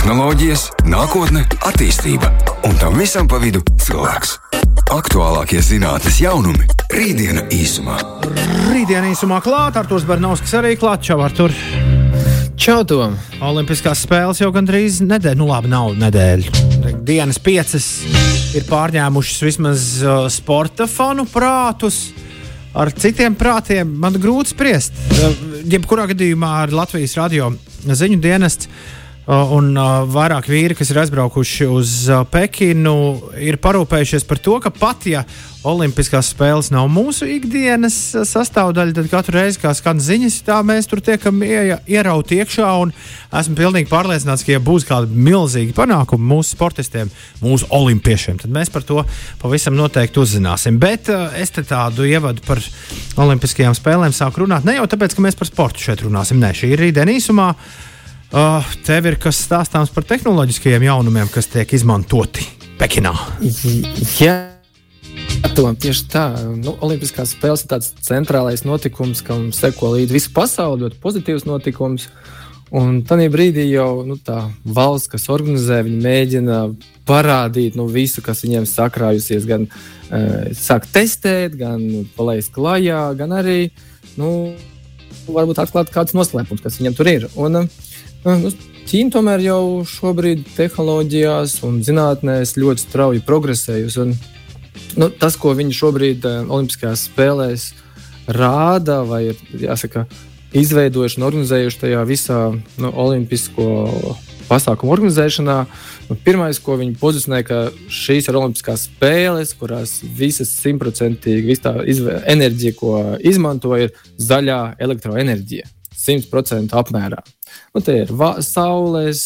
tehnoloģijas, nākotne, attīstība un tam visam pa vidu cilvēks. Aktuālākie zinātnīs jaunumi - rītdiena īsumā. Rītdiena īsumā klāt, Arthurs Bernauskas arī klāt. Čau, Artur! Čau, Tom! Olimpiskās spēles jau gandrīz nedēļa, nu labi, nav nedēļa. Dienas piecas ir pārņēmušas vismaz uh, sporta fanu prātus. Ar citiem prātiem man grūti spriest. Uh, jebkurā gadījumā ar Latvijas radio ziņu dienestu un uh, vairāk vīri, kas ir aizbraukuši uz uh, Pekinu, ir parūpējušies par to, ka pat ja Olimpiskās spēles nav mūsu ikdienas sastāvdaļa, tad katru reizi, kad skan ziņas, tā mēs tur tiekam ierauti iekšā. Esmu pilnīgi pārliecināts, ka, ja būs kādi milzīgi panākumi mūsu sportistiem, mūsu olimpiešiem, tad mēs par to pavisam noteikti uzzināsim. Bet uh, es tādu ievadu par Olimpiskajām spēlēm sāku runāt ne jau tāpēc, ka mēs par sportu šeit runāsim. Nē, šī ir rītdiena īsumā. Uh, tev ir kas stāstāms par tehnoloģiskajiem jaunumiem, kas tiek izmantoti Pekinā. Jā, Tom, tieši tā. Nu, Olimpiskās spēles ir tāds centrālais notikums, kam seko līdzi visa pasaule, ļoti pozitīvs notikums. Un tajā brīdī jau nu, tā valsts, kas organizē, viņi mēģina parādīt nu, visu, kas viņiem sakrājusies. Gan uh, sāk testēt, gan palaist klajā, gan arī nu, varbūt atklāt kādus noslēpumus, kas viņiem tur ir. Un, uh, Nu, Ķīna tomēr jau šobrīd tehnoloģijās un zinātnēs ļoti strauji progresējusi. Un, nu, tas, ko viņi šobrīd uh, Olimpiskajās spēlēs rāda, vai ir jāsaka, izveidojuši un organizējuši tajā visā nu, Olimpisko pasākumu organizēšanā. Nu, pirmais, ko viņi pozicionē, ka šīs ir Olimpiskās spēles, kurās visas simtprocentīgi visa enerģija, ko izmanto, ir zaļā elektroenerģija. 100% apmērā. Nu, te ir saules,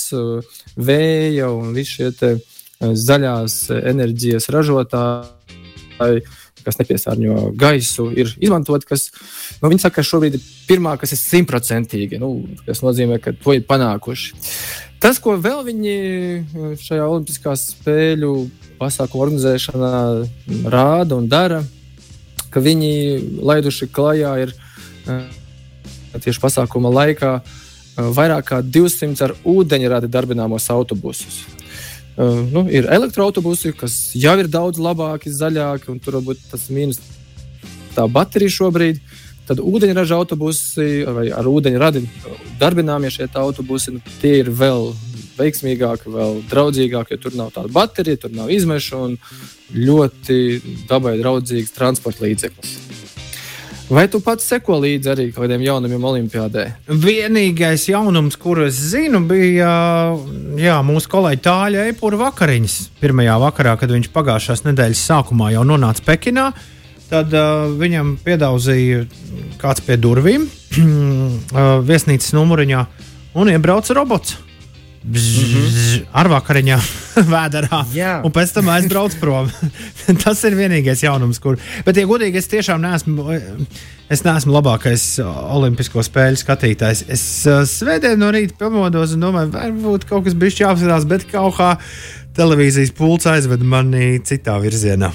vēja un visi šie te, zaļās enerģijas ražotāji, kas nepiesārņo gaisu, ir izmantoti. Kas, nu, viņi saka, ka šobrīd ir pirmā, kas ir simtprocentīgi, nu, kas nozīmē, ka to ir panākuši. Tas, ko vēl viņi šajā Olimpiskās spēļu pasākumu organizēšanā rāda un dara, ka viņi laiduši klajā ir tieši pasākuma laikā vairāk kā 200 ar ūdeņradi darbināmos autobusus. Uh, nu, ir elektroautobusi, kas jau ir daudz labāki, zaļāki, un tur varbūt tas mīnus tā baterija šobrīd. Tad ūdeņraža autobusi vai ar ūdeņradi darbināmie šie autobusi, nu, tie ir vēl veiksmīgāki, vēl draudzīgāki, jo tur nav tāda baterija, tur nav izmešu un ļoti dabai draudzīgs transporta līdzeklis. Vai tu pats seko līdzi arī kādiem jaunumiem Olimpijādē? Vienīgais jaunums, kurus zinu, bija jā, mūsu kolēģa Tāļa Eipura vakariņas. Pirmajā vakarā, kad viņš pagājušās nedēļas sākumā jau nonāca Pekinā, tad uh, viņam piedāvāja kāds pie durvīm uh, viesnīcas numuriņā un iebrauca robots. Bzz, mm -hmm. ar vakariņā, vēdā. Un pēc tam aizbrauc prom. Tas ir vienīgais jaunums, kur. Bet, ja godīgi, es tiešām neesmu. Es neesmu labākais olimpisko spēļu skatītājs. Es uh, svētdien no rīta pamodos un domāju, varbūt kaut kas bija jāapskatās, bet kaut kā televīzijas pults aizved mani citā virzienā.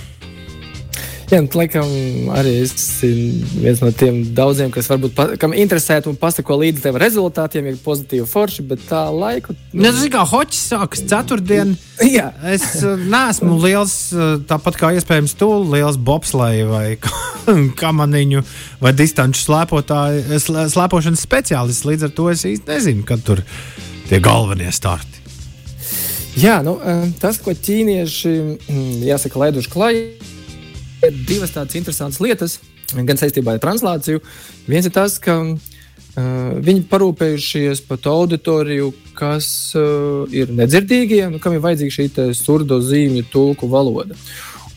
Jā, nu, laikam arī es esmu viens no tiem daudziem, kas varbūt pa, interesētu un pasako līdzi tev rezultātiem, ir pozitīvi forši, bet tā laika. Nu, tas ir kā hoķis sākas ceturtdien. Jā. Es uh, neesmu liels, uh, tāpat kā iespējams tu, liels bobsleja vai kamaniņu vai distanču slēpošanas speciālists. Līdz ar to es īsti nezinu, kad tur tie galvenie starti. Jā, nu, uh, tas, ko ķīnieši, mm, jāsaka, laiduši klajā ir divas tādas interesantas lietas, gan saistībā ar translāciju. Viens ir tas, ka uh, viņi parūpējušies par auditoriju, kas uh, ir nedzirdīgie, nu, kam ir vajadzīga šī surdo zīmju tulku valoda.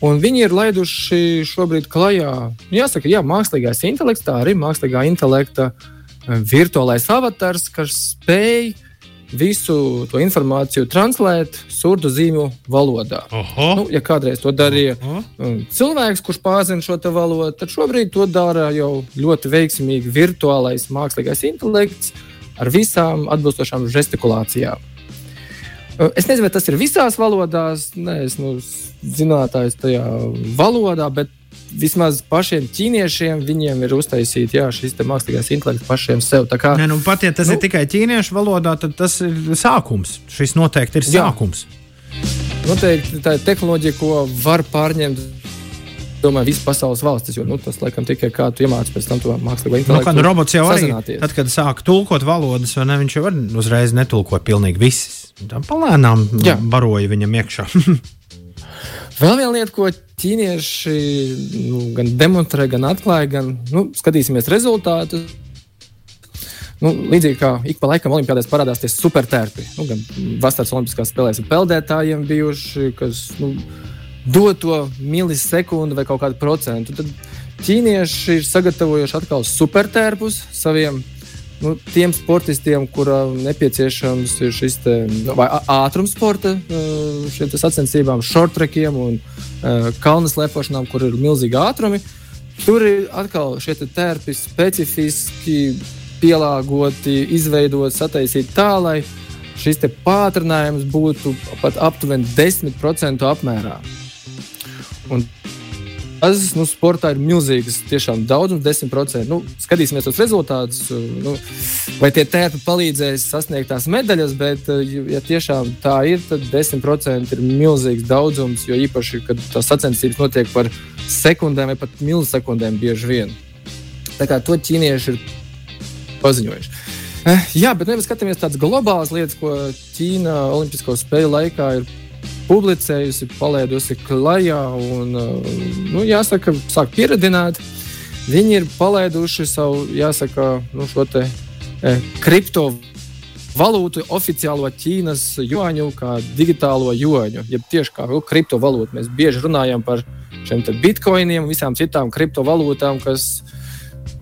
Un viņi ir laiduši šobrīd klajā, nu, jāsaka, jā, mākslīgais intelekts, tā arī mākslīgā intelekta virtuālais avatars, kas spēj uh, visu to informāciju translēt surdu zīmju valodā. Aha. Nu, ja kādreiz to darīja Aha. Um, cilvēks, kurš pārzina šo valodu, tad šobrīd to dara jau ļoti veiksmīgi virtuālais mākslīgais intelekts ar visām atbilstošām gestikulācijām. Uh, es nezinu, vai tas ir visās valodās, ne, es esmu nu, zinātājs tajā valodā, bet vismaz pašiem ķīniešiem viņiem ir uztaisīta jā, šis mākslīgais intelekts pašiem sev. Tā kā, ne, nu, pat ja tas nu, ir tikai ķīniešu valodā, tad tas ir sākums. Šis noteikti ir sākums. Jā. Noteikti tā ir tehnoloģija, ko var pārņemt domāju, visas pasaules valstis. Jo nu, tas, laikam, tikai kā tu iemācies pēc tam to mākslīgo intelektu. Nu, kad robots jau arī, tad, kad sāk tulkot valodas, ne, viņš jau uzreiz netulko pilnīgi visas. Tam palēnām baroja viņam iekšā. Vēl viena lieta, ko ķīnieši nu, gan demonstrē, gan atklāja, gan nu, skatīsimies rezultātus. Nu, līdzīgi kā ik pa laikam Olimpijādēs parādās tie supertērpi. Nu, gan Vasaras Olimpiskās spēlēs ar peldētājiem bijuši, kas nu, dod to milisekundi vai kaut kādu procentu. Tad ķīnieši ir sagatavojuši atkal supertērpus saviem nu, tiem sportistiem, kuriem nepieciešams ir šis te, nu, ātrums sporta uh, sacensībām, shortrekiem un uh, kalnu slēpošanām, kur ir milzīgi ātrumi. Tur ir atkal šie tērpi specifiski pielāgoti, izveidoti, sataisīti tā, lai šis pātrinājums būtu pat aptuveni 10% apmērā. Un tas nu, sportā ir milzīgs, daudzums, 10%. Nu, skatīsimies tos rezultātus, nu, vai tie tērpi palīdzēs sasniegt tās medaļas, bet, ja tiešām tā ir, tad 10% ir milzīgs daudzums, jo īpaši, kad tās sacensības notiek par sekundēm vai pat milisekundēm bieži vien. Tā kā to ķīnieši ir paziņojuši. Eh, jā, bet nevis skatāmies tādas globālas lietas, ko Ķīna Olimpisko spēļu laikā ir publicējusi, palaidusi klajā un, uh, nu, jāsaka, sāk pieredzināt. Viņi ir palaiduši savu, jāsaka, nu, šo te e, kriptovalūtu, oficiālo Ķīnas juāņu, kā digitālo juāņu. Ja tieši kā kriptovalūtu mēs bieži runājam par šiem bitkoiniem un visām citām kriptovalūtām, kas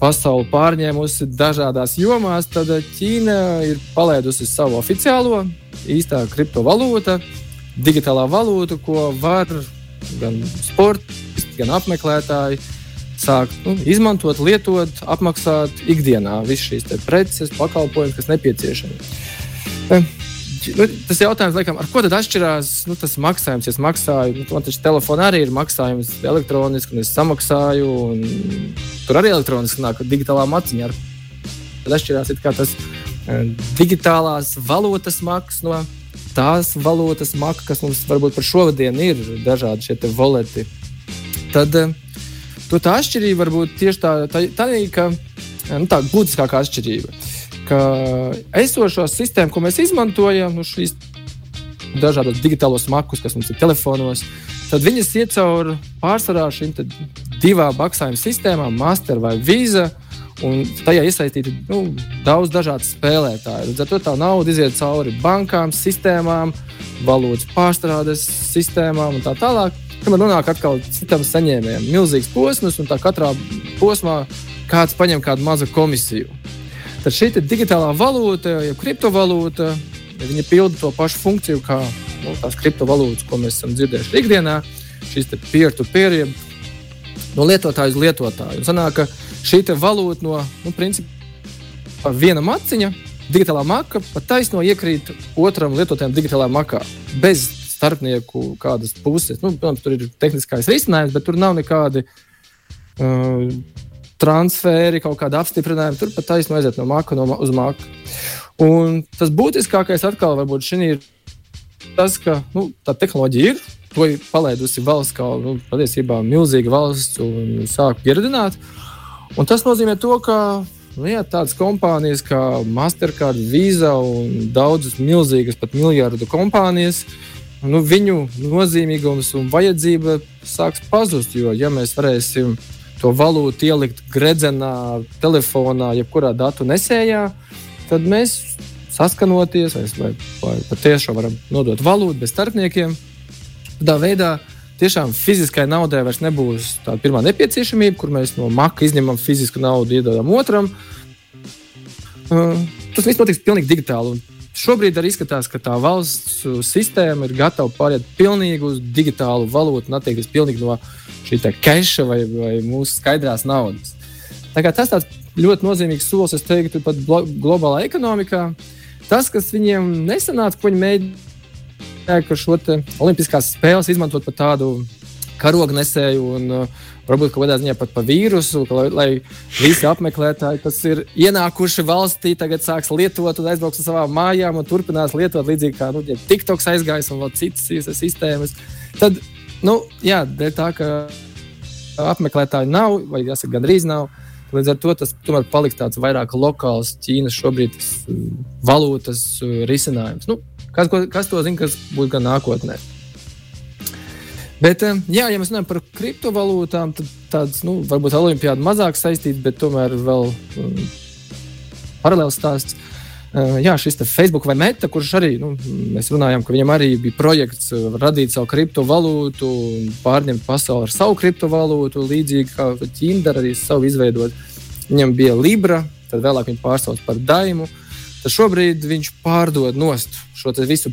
pasauli pārņēmusi dažādās jomās, tad Ķīna ir palaidusi savu oficiālo īstā kriptovalūtu digitālā valūta, ko var gan sportisti, gan apmeklētāji sākt nu, izmantot, lietot, apmaksāt ikdienā visas šīs preces, pakalpojumus, kas nepieciešami. Nu, tas jautājums, laikam, ar ko tad atšķirās nu, tas maksājums? Es maksāju, nu, man taču telefonā arī ir maksājums elektroniski, un es samaksāju, un tur arī elektroniski nāk digitālā maciņa. Tad atšķirās tas digitālās valūtas maksas no tās valūtas maka, kas mums varbūt par šodienu ir dažādi šie voleti. Tad eh, to tā atšķirība var būt tieši tā, tā, tā, ka, eh, nu, tā būtiskākā atšķirība. Ka esošo sistēmu, ko mēs izmantojam, nu, šīs dažādos digitālos makus, kas mums ir telefonos, tad viņas iet cauri pārsvarā šīm divām maksājuma sistēmām, Master vai Visa. Un tajā iesaistīti nu, daudz dažādu spēlētāju. Līdz ar to tā nauda iziet cauri bankām, sistēmām, valodas pārstrādes sistēmām un tā tālāk. Kamēr nonāk atkal citam saņēmējam, milzīgs posms, un tā katrā posmā kāds paņem kādu mazu komisiju. Tad šī digitālā valūta, jeb kriptovalūta, viņa pilda to pašu funkciju kā nu, tās kriptovalūtas, ko mēs esam dzirdējuši ikdienā. Šīs peer-to-peer, jeb no lietotāja uz lietotāju. Un sanāk, ka šī valūta no nu, principā, viena maciņa, digitālā maka, pat taisno iekrīt otram lietotājam digitālā makā. Bez starpnieku kādas puses. Nu, protams, tur ir tehniskais risinājums, bet tur nav nekādi uh, transferi, kaut kāda apstiprinājuma. Tur pat taisno aiziet no maka no, uz maku. Un tas būtiskākais atkal varbūt šī ir tas, ka nu, tā tehnoloģija ir. To ir palaidusi valsts kā nu, patiesībā milzīga valsts un sāk pieredzināt. Uh, Un tas nozīmē to, ka nu, jā, tādas kompānijas kā Mastercard, Visa un daudzas milzīgas, pat miljardu kompānijas, nu, viņu nozīmīgums un vajadzība sāks pazust. Jo, ja mēs varēsim to valūtu ielikt gredzenā, telefonā, jebkurā datu nesējā, tad mēs saskanoties, vai, vai patiešām varam nodot valūtu bez starpniekiem. Tādā veidā tiešām fiziskai naudai vairs nebūs tāda pirmā nepieciešamība, kur mēs no maka izņemam fizisku naudu, iedodam otram. Uh, tas viss notiks pilnīgi digitāli. Šobrīd arī izskatās, ka tā valsts sistēma ir gatava pāriet pilnīgi uz digitālu valūtu un attiekties pilnīgi no šī keša vai, vai mūsu skaidrās naudas. Tas tāds ļoti nozīmīgs solis, es teiktu, pat globālā ekonomikā. Tas, kas viņiem nesanāca, ko viņi mēģināja ka šo olimpiskās spēles izmantot par tādu karognesēju un uh, varbūt kādā ziņā pat par vīrusu, lai, lai visi apmeklētāji, kas ir ienākuši valstī, tagad sāks lietot un aizbrauks uz savām mājām un turpinās lietot līdzīgi kā nu, ja TikToks aizgājis un vēl citas sistēmas. Tad, nu, jā, dēļ tā, ka apmeklētāji nav, vai jāsaka, gandrīz nav. Līdz ar to tas tomēr paliks tāds vairāk lokāls Ķīnas šobrīd tas, valūtas risinājums. Nu, kas, kas to zina, kas būs gan nākotnē? Bet, jā, ja mēs runājam par kriptovalūtām, tad tāds, nu, varbūt olimpiāda mazāk saistīts, bet tomēr vēl um, paralēls stāsts. Uh, jā, šis Facebook vai Meta, kurš arī, nu, mēs runājam, ka viņam arī bija projekts radīt savu kriptovalūtu, pārņemt pasauli ar savu kriptovalūtu, līdzīgi kā Ķīna arī savu izveidot. Viņam bija Libra, tad vēlāk viņa pārsauc par Daimu. Tad šobrīd viņš pārdod nost šo visu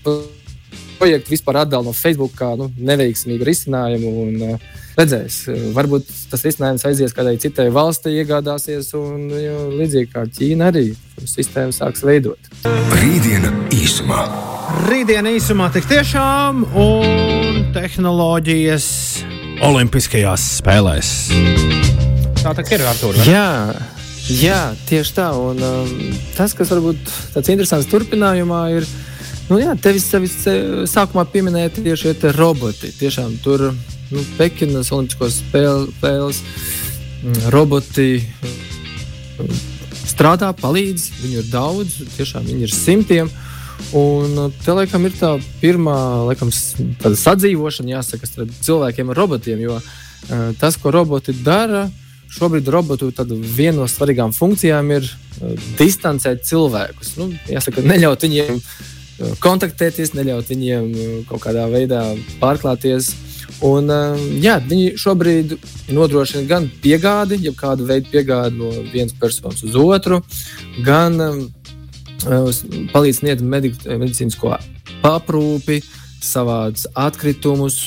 projektu vispār atdala no Facebook kā nu, neveiksmīgu risinājumu. Un, uh, redzēs, varbūt tas risinājums aizies kādai citai valstī, iegādāsies, un jo, līdzīgi kā Ķīna arī sistēmu sāks veidot. Rītdiena īsumā. Rītdiena īsumā tik tiešām un tehnoloģijas Olimpiskajās spēlēs. Tā tā ir ar to. Jā. Tieši tā. Un, um, tas, kas varbūt tāds interesants turpinājumā, ir Nu, jā, tevis, tevis sākumā pieminēja tieši šie roboti. Tiešām tur nu, Pekinas Olimpiskos spēles mm, roboti mm, strādā, palīdz. Viņu ir daudz, tiešām viņi ir simtiem. Un uh, te laikam ir tā pirmā laikam, sadzīvošana, jāsaka, starp cilvēkiem un robotiem. Jo uh, tas, ko roboti dara, šobrīd robotu viena no svarīgākajām funkcijām ir uh, distancēt cilvēkus. Nu, jāsaka, neļaut viņiem kontaktēties, neļaut viņiem uh, kaut kādā veidā pārklāties. Un, uh, jā, viņi šobrīd nodrošina gan piegādi, ja kādu veidu piegādi no vienas personas uz otru, gan um, uh, palīdz sniegt medicīnisko aprūpi, savādus atkritumus,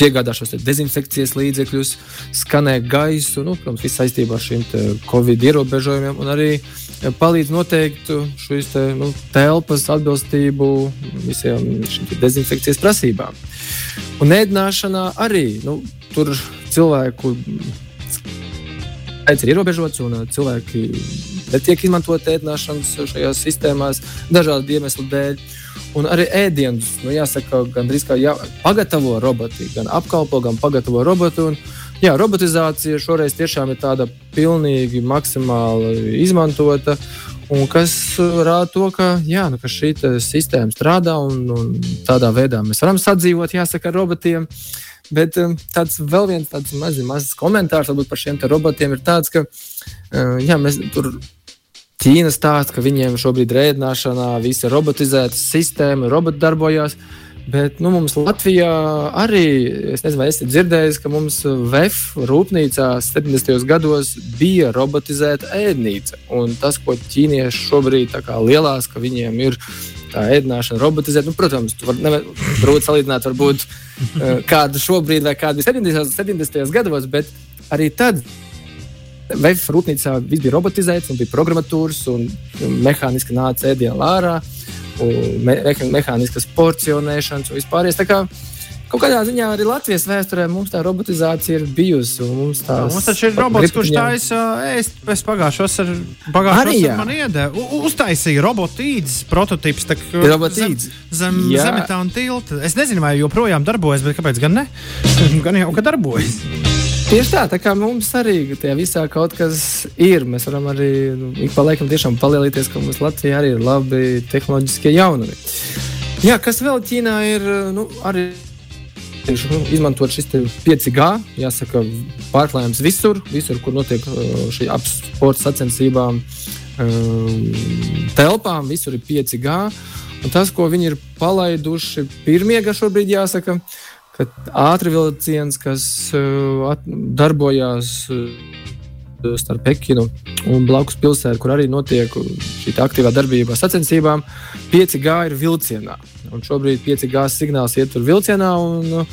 piegādā šos dezinfekcijas līdzekļus, skanē gaisu, nu, protams, viss saistībā ar šiem covid ierobežojumiem, un arī palīdz noteikt šīs te, nu, telpas atbilstību visiem šīm dezinfekcijas prasībām. Un ēdināšanā arī nu, tur cilvēku skaits ir ierobežots, un cilvēki netiek izmantoti ēdināšanas šajās sistēmās dažādu iemeslu dēļ. Un arī ēdienus, nu, jāsaka, gandrīz kā jā, pagatavo roboti, gan apkalpo, gan pagatavo robotu. Un, jā, robotizācija šoreiz tiešām ir tāda pilnīgi maksimāli izmantota. Un kas rāda to, ka, jā, nu, ka šī sistēma strādā un, un tādā veidā mēs varam sadzīvot jāsaka, ar robotiem. Bet um, tāds vēl viens tāds mazs, mazs komentārs par šiem robotiem ir tāds, ka uh, jā, mēs tur Ķīna stāsta, ka viņiem šobrīd ir ēdināšanā visa robotizēta sistēma, roboti darbojas. Bet nu, mums Latvijā arī, es nezinu, vai esat dzirdējis, ka mums VF rūpnīcā 70. gados bija robotizēta ēdnīca. Un tas, ko ķīnieši šobrīd lielās, ka viņiem ir tā ēdināšana robotizēta, nu, protams, tu vari grūti salīdzināt, varbūt eh, kādu šobrīd vai kādu 70. 70. gados, bet arī tad Vējas rūpnīcā viss bija robotizēts, un bija programmatūras, un mehāniski nāca ēdienu ārā, un me mehāniskas porcionēšanas un vispārējais. Kaut kādā ziņā arī Latvijas vēsturē mums tā robotizācija ir bijusi. Mums, tās, mums taču ir robots, kurš taisa ēst pēc pagājušās ar pagājušās man iedē. Uztaisīja robotīdzi prototyps. Robotīdzi. Zem, zem zemetāna tilta. Es nezinu, vai joprojām darbojas, bet kāpēc gan ne? gan jau, ka darbojas. Tieši tā, tā kā mums arī tajā visā kaut kas ir. Mēs varam arī nu, ik pa laikam tiešām palielīties, ka mums Latvijā arī ir labi tehnoloģiskie jaunumi. Jā, kas vēl Ķīnā ir nu, arī nu, izmantot šis 5G, jāsaka, pārklājums visur, visur kur notiek uh, šī apsporta sacensībām, um, telpām, visur ir 5G. Un tas, ko viņi ir palaiduši pirmie, kas šobrīd jāsaka, ir ātri vilciens, kas uh, darbojās uh, starp Pekinu un blakus pilsētu, kur arī notiek šī aktīvā darbība sacensībām, 5G ir vilcienā. Un šobrīd 5G signāls iet tur vilcienā, un nu,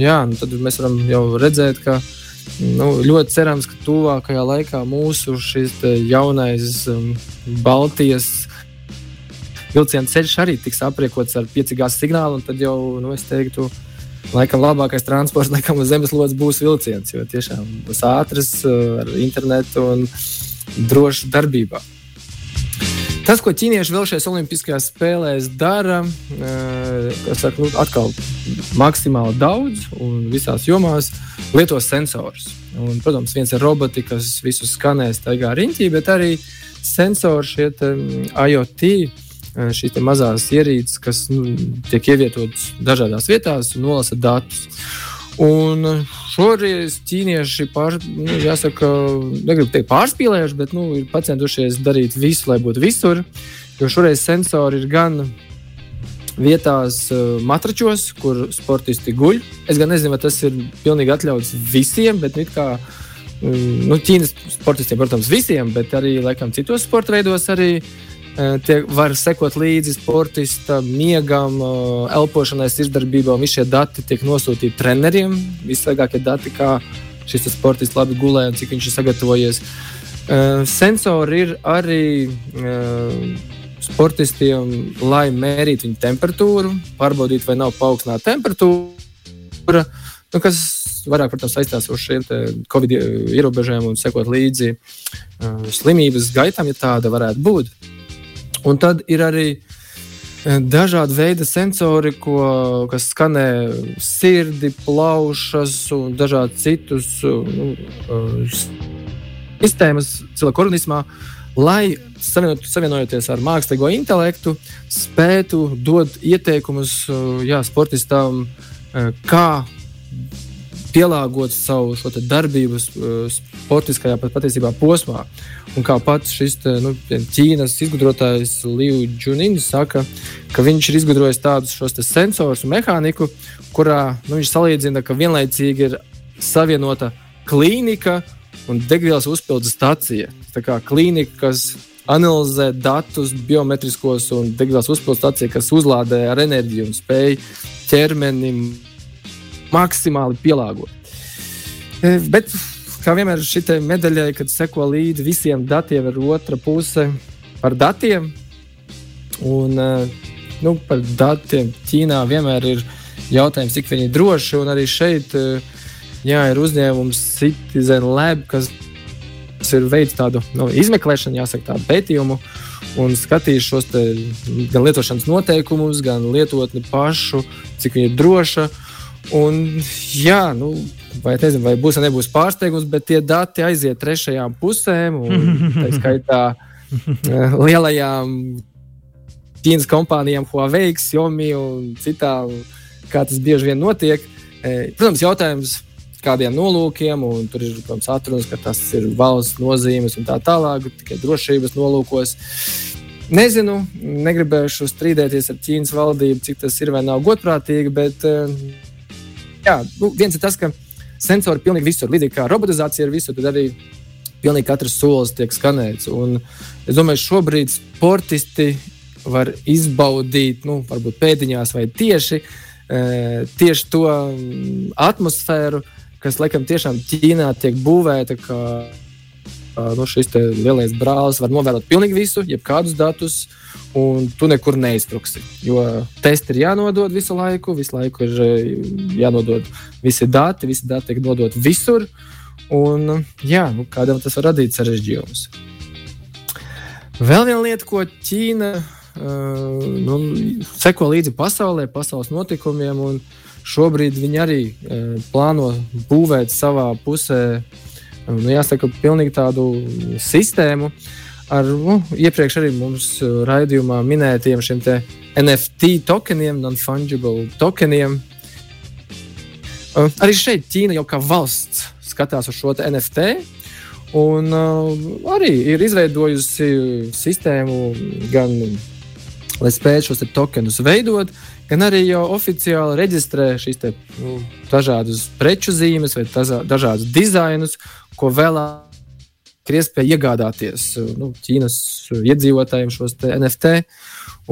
jā, nu tad mēs varam jau redzēt, ka nu, ļoti cerams, ka tuvākajā laikā mūsu šis jaunais um, Baltijas vilciena ceļš arī tiks apriekots ar 5G signālu, un tad jau, nu, es teiktu, laikam labākais transports, laikam uz zemeslodes būs vilciens, jo tiešām būs ātrs ar internetu un drošs darbībā. Tas, ko ķīnieši vēl šajās Olimpiskajās spēlēs dara, kas saka, nu, atkal maksimāli daudz un visās jomās lieto sensorus. Un, protams, viens ir roboti, kas visus skanēs tajā riņķī, bet arī sensori, šie IoT, šīs mazās ierīces, kas nu, tiek ievietotas dažādās vietās un nolasa datus. Un šoreiz ķīnieši pār, nu, jāsaka, negribu teikt pārspīlējuši, bet nu, ir centušies darīt visu, lai būtu visur. Jo šoreiz sensori ir gan vietās, matračos, kur sportisti guļ. Es gan nezinu, vai tas ir pilnīgi atļauts visiem, bet nu, kā, nu, Ķīnas sportistiem, protams, visiem, bet arī laikam, citos sporta veidos arī Tie var sekot līdzi sportista miegam, elpošanai, sirdsdarbībā. Visi šie dati tiek nosūtīti treneriem. Visvairākie dati, kā šis sportists labi gulē un cik viņš ir sagatavojies. Sensori ir arī sportistiem, lai mērītu viņu temperatūru, pārbaudītu, vai nav paaugstināta temperatūra. Nu, kas vairāk protams, saistās ar šiem covid ierobežojumiem un sekot līdzi uh, slimības gaitam, ja tāda varētu būt. Un tad ir arī eh, dažādi veidi sensori, ko, kas skanē sirdi, plaušas un dažādus citus nu, eh, sistēmas cilvēka organismā, lai savienojoties ar mākslīgo intelektu, spētu dot ieteikumus eh, jā, sportistam, kā pielāgot savu darbību sportiskajā patiesībā posmā. Un kā pats šis nu, Ķīnas izgudrotājs Liu Junins saka, ka viņš ir izgudrojis tādus sensorus un mehāniku, kurā nu, viņš salīdzina, ka vienlaicīgi ir savienota klīnika un degvielas uzpildes stacija. Tā kā klīnika, kas analizē datus, biometriskos un degvielas uzpildes stacija, kas uzlādē ar enerģiju un spēj ķermeni maksimāli pielāgot. E, bet kā vienmēr šitai medaļai, kad seko līdzi visiem datiem, ir otra puse par datiem. Un, e, nu, par datiem Ķīnā vienmēr ir jautājums, cik viņi ir droši. Un arī šeit e, jā, ir uzņēmums Citizen Lab, kas ir veids tādu nu, izmeklēšanu, jāsaka, tādu pētījumu. Un skatījis šos gan lietošanas noteikumus, gan lietotni pašu, cik viņi ir droši. Un, jā, nu, vai, nezinu, vai būs vai nebūs pārsteigums, bet tie dati aiziet trešajām pusēm, un tā skaitā eh, lielajām Ķīnas kompānijām, Huawei, Xiaomi un citām, kā tas bieži vien notiek. Eh, protams, jautājums, kādiem nolūkiem, un tur ir protams, atrunas, ka tas ir valsts nozīmes un tā tālāk, tikai drošības nolūkos. Nezinu, negribēšu strīdēties ar Ķīnas valdību, cik tas ir vai nav godprātīgi, bet eh, jā, nu, viens ir tas, ka sensori ir pilnīgi visur. Līdzīgi kā robotizācija ir visur, tad arī pilnīgi katrs solis tiek skanēts. Un es domāju, šobrīd sportisti var izbaudīt, nu, varbūt pēdiņās vai tieši, e, tieši to mm, atmosfēru, kas, laikam, tiešām Ķīnā tiek būvēta. Ka, nu, šis lielais brālis var novērot pilnīgi visu, jebkādus datus. Un tu nekur neizpruksi. Jo testi ir jānodod visu laiku, visu laiku ir jānodod visi dati, visi dati tiek nodoti visur. Un, jā, nu, kādam tas var radīt sarežģījumus. Vēl viena lieta, ko Ķīna uh, nu, seko līdzi pasaulē, pasaules notikumiem, un šobrīd viņi arī uh, plāno būvēt savā pusē, uh, nu, jāsaka, pilnīgi tādu sistēmu, ar nu, iepriekš arī mums uh, raidījumā minētiem šiem NFT tokeniem, non-fungible tokeniem. Uh, arī šeit Ķīna jau kā valsts skatās uz šo NFT. Un uh, arī ir izveidojusi sistēmu, gan lai spētu šos tokenus veidot, gan arī jau oficiāli reģistrē šīs te, nu, dažādas preču zīmes vai dažādus dizainus, ko vēlāk ir iespēja iegādāties nu, Ķīnas iedzīvotājiem šos NFT.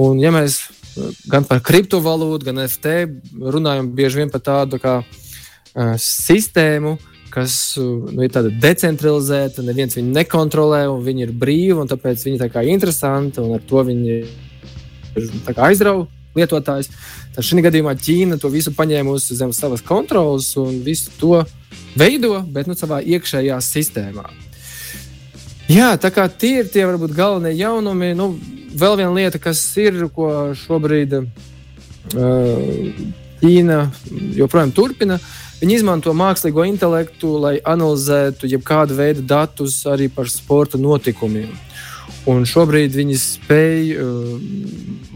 Un, ja mēs gan par kriptovalūtu, gan NFT runājam bieži vien par tādu kā uh, sistēmu, kas nu, ir tāda decentralizēta, neviens viņu nekontrolē, un viņi ir brīvi, un tāpēc viņi ir tā interesanti, un ar to viņi ir aizrauti lietotājs. Tad šī gadījumā Ķīna to visu paņēmusi zem savas kontrolas un visu to veido, bet nu, savā iekšējā sistēmā. Jā, tā kā tie ir tie varbūt galvenie jaunumi. Nu, vēl viena lieta, kas ir, ko šobrīd uh, Ķīna joprojām turpina, viņi izmanto mākslīgo intelektu, lai analizētu jebkādu veidu datus arī par sporta notikumiem. Un šobrīd viņi spēj uh,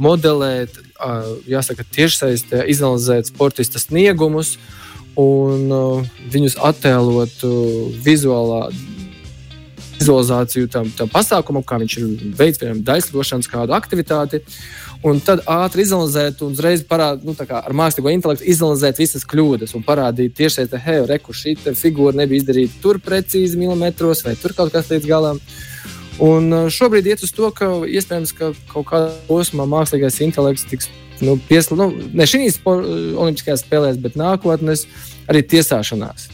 modelēt, jāsaka, tiešsaistē, izanalizēt sportista sniegumus un viņus attēlot vizuālā vizualizāciju tam, tam pasākumam, kā viņš ir veids, piemēram, daļslošanas kādu aktivitāti. Un tad ātri izanalizēt, un uzreiz parādīt, nu, ar mākslīgo intelektu, izanalizēt visas kļūdas un parādīt tieši tā, hei, reku, šī figūra nebija izdarīta tur precīzi milimetros, vai tur kaut kas līdz galam. Un uh, šobrīd iet uz to, ka iespējams, ka kaut kādā posmā mākslīgais intelekts tiks nu, pieslēgts, nu, ne šīs olimpiskajās spēlēs, bet nākotnēs arī tiesāšanās.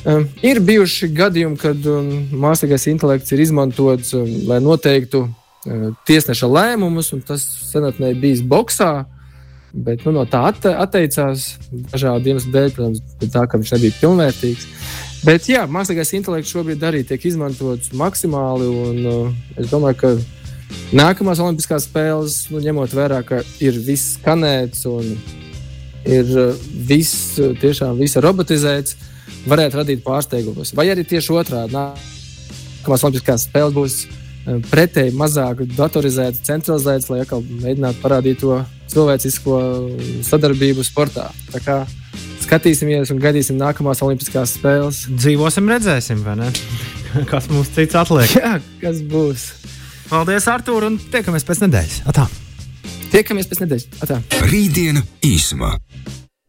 Um, ir bijuši gadījumi, kad um, mākslīgais intelekts ir izmantots, um, lai noteiktu uh, tiesneša lēmumus, un tas senatnē bijis boxā. Bet nu, no tā atte, atteicās dažādu iemeslu dēļ, protams, tā, ka viņš nebija pilnvērtīgs. Bet jā, mākslīgais intelekts šobrīd arī tiek izmantots maksimāli. Un, uh, es domāju, ka nākamās Olimpiskās spēles, nu, ņemot vērā, ka ir viss skanēts un ir uh, viss tiešām visa robotizēts, varētu radīt pārsteigumus. Vai arī tieši otrādi, nākamās Olimpiskās spēles būs uh, pretēji mazāk datorizētas, centralizētas, lai atkal mēģinātu parādīt to cilvēcisko sadarbību sportā. Tā kā skatīsimies un gaidīsim nākamās Olimpiskās spēles. Dzīvosim, redzēsim, vai ne? Kas mums cits atliek? Jā, kas būs? Paldies, Artur, un tiekamies pēc nedēļas. Atā. Tiekamies pēc nedēļas. Atā. Rītdiena īsumā.